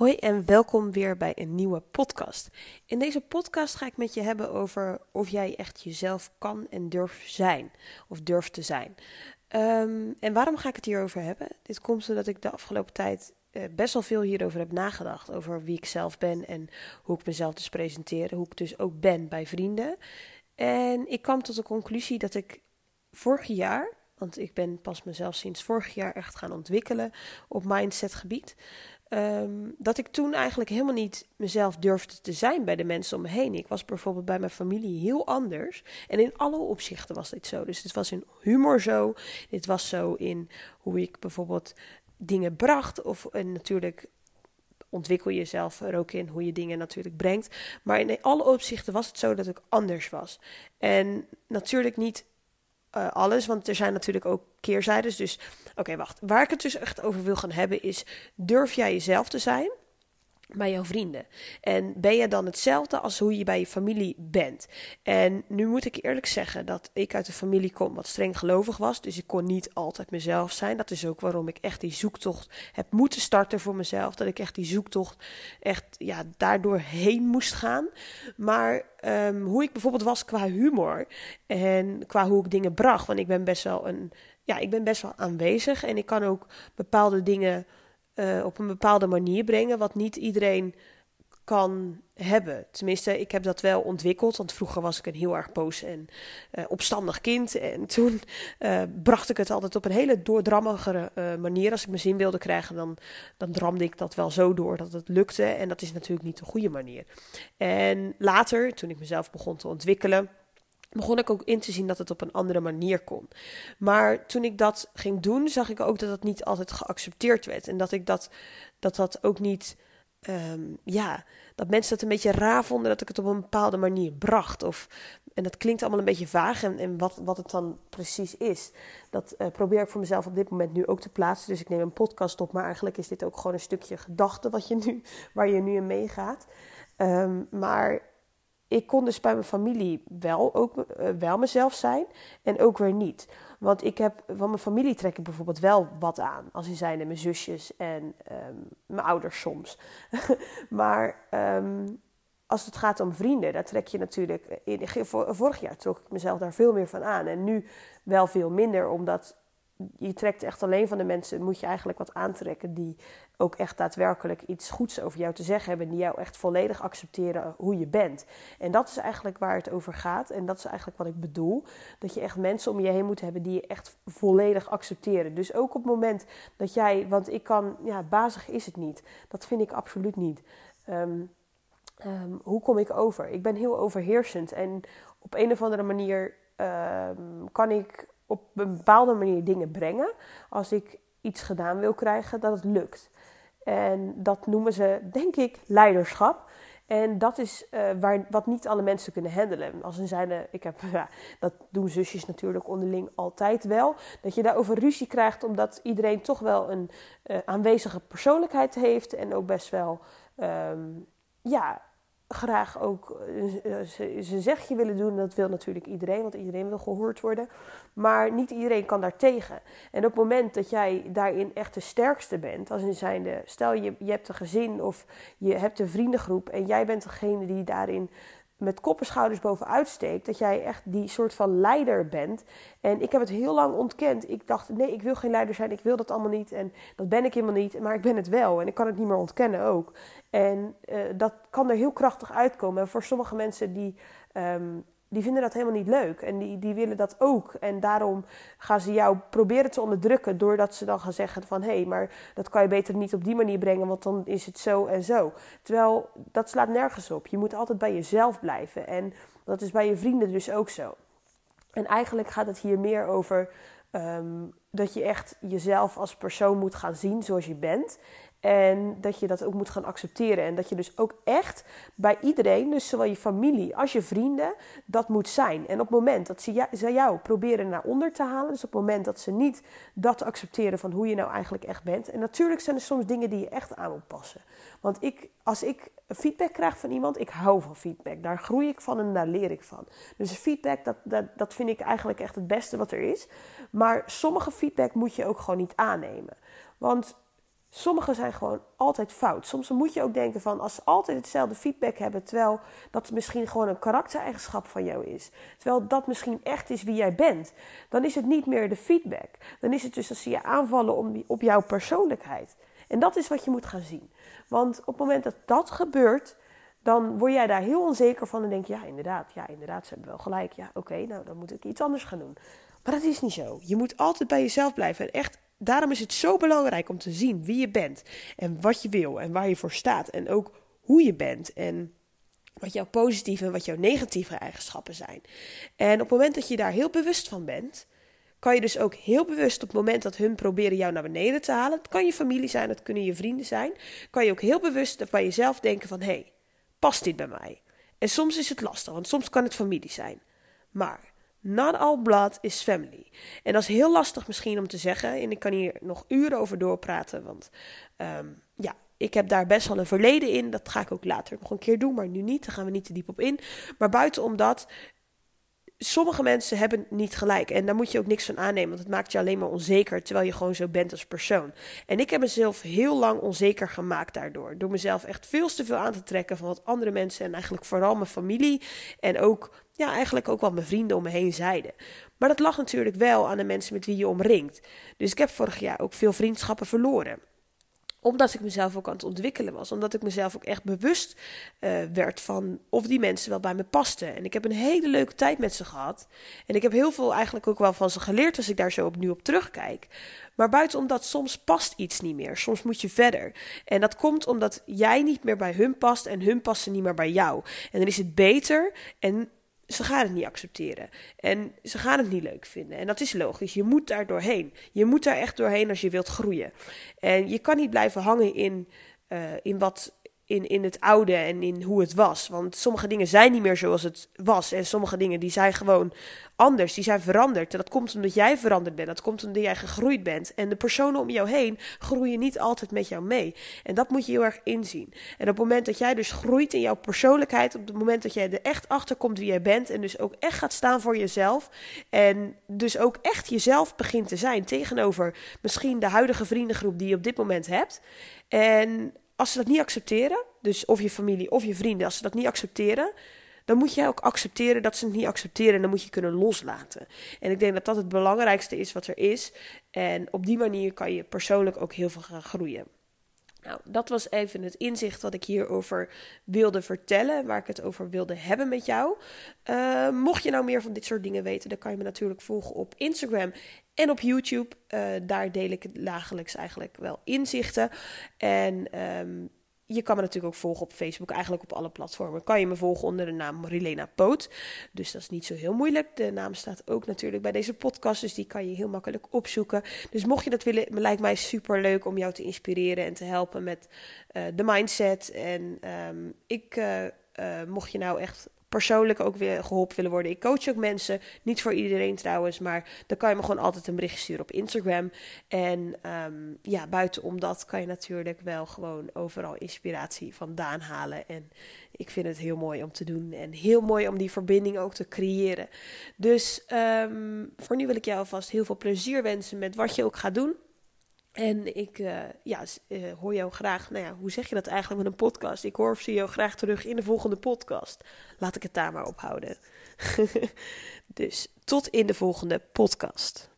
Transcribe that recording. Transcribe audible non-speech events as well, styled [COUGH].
Hoi en welkom weer bij een nieuwe podcast. In deze podcast ga ik met je hebben over of jij echt jezelf kan en durft zijn. Of durft te zijn. Ehm, en waarom ga ik het hierover hebben? Dit komt omdat ik de afgelopen tijd uh, best wel veel hierover heb nagedacht. Over wie ik zelf ben en hoe ik mezelf dus presenteer. Hoe ik dus ook ben bij vrienden. En ik kwam tot de conclusie dat ik vorig jaar, want ik ben pas mezelf sinds vorig jaar echt gaan ontwikkelen op mindsetgebied. Um, dat ik toen eigenlijk helemaal niet mezelf durfde te zijn bij de mensen om me heen. Ik was bijvoorbeeld bij mijn familie heel anders. En in alle opzichten was dit zo. Dus dit was in humor zo. Dit was zo in hoe ik bijvoorbeeld dingen bracht. Of en natuurlijk ontwikkel jezelf er ook in hoe je dingen natuurlijk brengt. Maar in alle opzichten was het zo dat ik anders was. En natuurlijk niet uh, alles, want er zijn natuurlijk ook keerzijdes. Dus oké, wacht. Waar ik het dus echt over wil gaan hebben is: durf jij jezelf te zijn? Bij jouw vrienden? En ben je dan hetzelfde als hoe je bij je familie bent? En nu moet ik eerlijk zeggen dat ik uit een familie kom wat streng gelovig was. Dus ik kon niet altijd mezelf zijn. Dat is ook waarom ik echt die zoektocht heb moeten starten voor mezelf. Dat ik echt die zoektocht echt ja, daardoor heen moest gaan. Maar um, hoe ik bijvoorbeeld was qua humor en qua hoe ik dingen bracht. Want ik ben best wel een. Ja, ik ben best wel aanwezig en ik kan ook bepaalde dingen uh, op een bepaalde manier brengen, wat niet iedereen kan hebben. Tenminste, ik heb dat wel ontwikkeld, want vroeger was ik een heel erg boos en uh, opstandig kind. En toen uh, bracht ik het altijd op een hele doordrammige manier. Als ik mijn zin wilde krijgen, dan, dan dramde ik dat wel zo door dat het lukte. En dat is natuurlijk niet de goede manier. En later, toen ik mezelf begon te ontwikkelen begon ik ook in te zien dat het op een andere manier kon. Maar toen ik dat ging doen, zag ik ook dat dat niet altijd geaccepteerd werd. En dat ik dat, dat, dat ook niet, um, ja, dat mensen het een beetje raar vonden dat ik het op een bepaalde manier bracht. Of, en dat klinkt allemaal een beetje vaag. En, en wat, wat het dan precies is, dat uh, probeer ik voor mezelf op dit moment nu ook te plaatsen. Dus ik neem een podcast op, maar eigenlijk is dit ook gewoon een stukje gedachte wat je nu, waar je nu in meegaat. Um, maar ik kon dus bij mijn familie wel, ook, uh, wel mezelf zijn en ook weer niet. Want ik heb van mijn familie trek ik bijvoorbeeld wel wat aan. Als in zijn mijn zusjes en um, mijn ouders soms. [LAUGHS] maar um, als het gaat om vrienden, daar trek je natuurlijk. In, vorig jaar trok ik mezelf daar veel meer van aan. En nu wel veel minder, omdat je trekt echt alleen van de mensen, moet je eigenlijk wat aantrekken die ook echt daadwerkelijk iets goeds over jou te zeggen hebben, die jou echt volledig accepteren hoe je bent. En dat is eigenlijk waar het over gaat en dat is eigenlijk wat ik bedoel, dat je echt mensen om je heen moet hebben die je echt volledig accepteren. Dus ook op het moment dat jij, want ik kan, ja, bazig is het niet, dat vind ik absoluut niet. Um, um, hoe kom ik over? Ik ben heel overheersend en op een of andere manier um, kan ik op een bepaalde manier dingen brengen. Als ik iets gedaan wil krijgen, dat het lukt. En dat noemen ze, denk ik, leiderschap. En dat is uh, waar, wat niet alle mensen kunnen handelen. Als een zijnde, ik heb, [LAUGHS] ja, dat doen zusjes natuurlijk onderling altijd wel. Dat je daarover ruzie krijgt, omdat iedereen toch wel een uh, aanwezige persoonlijkheid heeft. En ook best wel, um, ja, graag ook uh, zijn zegje willen doen. Dat wil natuurlijk iedereen, want iedereen wil gehoord worden. Maar niet iedereen kan daar tegen. En op het moment dat jij daarin echt de sterkste bent, als in zijnde, stel je, je hebt een gezin of je hebt een vriendengroep en jij bent degene die daarin met kop en schouders bovenuit steekt. Dat jij echt die soort van leider bent. En ik heb het heel lang ontkend. Ik dacht, nee, ik wil geen leider zijn. Ik wil dat allemaal niet. En dat ben ik helemaal niet. Maar ik ben het wel. En ik kan het niet meer ontkennen ook. En uh, dat kan er heel krachtig uitkomen. En voor sommige mensen die um, die vinden dat helemaal niet leuk. En die, die willen dat ook. En daarom gaan ze jou proberen te onderdrukken. Doordat ze dan gaan zeggen van... hé, hey, maar dat kan je beter niet op die manier brengen... want dan is het zo en zo. Terwijl, dat slaat nergens op. Je moet altijd bij jezelf blijven. En dat is bij je vrienden dus ook zo. En eigenlijk gaat het hier meer over... Um, dat je echt jezelf als persoon moet gaan zien zoals je bent. En dat je dat ook moet gaan accepteren. En dat je dus ook echt bij iedereen, dus zowel je familie als je vrienden, dat moet zijn. En op het moment dat ze jou proberen naar onder te halen, dus op het moment dat ze niet dat accepteren van hoe je nou eigenlijk echt bent. En natuurlijk zijn er soms dingen die je echt aan moet passen. Want ik, als ik feedback krijg van iemand, ik hou van feedback. Daar groei ik van en daar leer ik van. Dus feedback, dat, dat, dat vind ik eigenlijk echt het beste wat er is. Maar sommige feedback moet je ook gewoon niet aannemen. Want Sommige zijn gewoon altijd fout. Soms moet je ook denken van als ze altijd hetzelfde feedback hebben, terwijl dat misschien gewoon een karaktereigenschap van jou is, terwijl dat misschien echt is wie jij bent, dan is het niet meer de feedback. Dan is het dus dat ze je aanvallen op jouw persoonlijkheid. En dat is wat je moet gaan zien. Want op het moment dat dat gebeurt, dan word jij daar heel onzeker van en denk je, ja inderdaad, ja inderdaad, ze hebben wel gelijk. Ja, oké, nou dan moet ik iets anders gaan doen. Maar dat is niet zo. Je moet altijd bij jezelf blijven en echt daarom is het zo belangrijk om te zien wie je bent en wat je wil en waar je voor staat en ook hoe je bent en wat jouw positieve en wat jouw negatieve eigenschappen zijn. En op het moment dat je daar heel bewust van bent, kan je dus ook heel bewust op het moment dat hun proberen jou naar beneden te halen, het kan je familie zijn, het kunnen je vrienden zijn, kan je ook heel bewust bij jezelf denken van hé, hey, past dit bij mij? En soms is het lastig, want soms kan het familie zijn. Maar Not all blood is family. En dat is heel lastig misschien om te zeggen. En ik kan hier nog uren over doorpraten. Want ehm, ja, ik heb daar best wel een verleden in. Dat ga ik ook later nog een keer doen, maar nu niet. Daar gaan we niet te diep op in. Maar buiten omdat sommige mensen hebben niet gelijk. En daar moet je ook niks van aannemen, want het maakt je alleen maar onzeker, terwijl je gewoon zo bent als persoon. En ik heb mezelf heel lang onzeker gemaakt daardoor. Door mezelf echt veel te veel aan te trekken van wat andere mensen en eigenlijk vooral mijn familie en ook, ja, eigenlijk ook wat mijn vrienden om me heen zeiden. Maar dat lag natuurlijk wel aan de mensen met wie je omringt. Dus ik heb vorig jaar ook veel vriendschappen verloren omdat ik mezelf ook aan het ontwikkelen was. Omdat ik mezelf ook echt bewust uh, werd van of die mensen wel bij me pasten. En ik heb een hele leuke tijd met ze gehad. En ik heb heel veel eigenlijk ook wel van ze geleerd als ik daar zo opnieuw op terugkijk. Maar buiten omdat soms past iets niet meer. Soms moet je verder. En dat komt omdat jij niet meer bij hun past en hun passen niet meer bij jou. En dan is het beter en ze gaan het niet accepteren. En ze gaan het niet leuk vinden. En dat is logisch. Je moet daar doorheen. Je moet daar echt doorheen als je wilt groeien. En je kan niet blijven hangen in, uh, in wat in, in het oude en in hoe het was. Want sommige dingen zijn niet meer zoals het was. En sommige dingen die zijn gewoon anders. Die zijn veranderd. En dat komt omdat jij veranderd bent. Dat komt omdat jij gegroeid bent. En de personen om jou heen groeien niet altijd met jou mee. En dat moet je heel erg inzien. En op het moment dat jij dus groeit in jouw persoonlijkheid. Op het moment dat jij er echt achter komt wie jij bent. En dus ook echt gaat staan voor jezelf. En dus ook echt jezelf begint te zijn. Tegenover misschien de huidige vriendengroep die je op dit moment hebt. En als ze dat niet accepteren, dus of je familie of je vrienden, als ze dat niet accepteren, dan moet jij ook accepteren dat ze het niet accepteren en dan moet je kunnen loslaten. En ik denk dat dat het belangrijkste is wat er is. En op die manier kan je persoonlijk ook heel veel gaan groeien. Nou, dat was even het inzicht wat ik hierover wilde vertellen, waar ik het over wilde hebben met jou. Uh, mocht je nou meer van dit soort dingen weten, dan kan je me natuurlijk volgen op Instagram en op YouTube. Uh, daar deel ik dagelijks eigenlijk wel inzichten. En um, je kan me natuurlijk ook volgen op Facebook, eigenlijk op alle platformen. Kan je me volgen onder de naam Rilena Poot. Dus dat is niet zo heel moeilijk. De naam staat ook natuurlijk bij deze podcast, dus die kan je heel makkelijk opzoeken. Dus mocht je dat willen, lijkt mij super leuk om jou te inspireren en te helpen met uh, de mindset. En um, ik, uh, mocht je nou echt persoonlijk ook weer geholpen willen worden. Ik coach ook mensen, niet voor iedereen trouwens, maar dan kan je me gewoon altijd een bericht sturen op Instagram. En um, ja, buitenom dat kan je natuurlijk wel gewoon overal inspiratie vandaan halen. En ik vind het heel mooi om te doen en heel mooi om die verbinding ook te creëren. Dus um, voor nu wil ik jou alvast heel veel plezier wensen met wat je ook gaat doen. En ik uh, ja, uh, hoor jou graag, nou ja, hoe zeg je dat eigenlijk met een podcast? Ik hoor of zie jou graag terug in de volgende podcast. Laat ik het daar maar op houden. [LAUGHS] dus tot in de volgende podcast.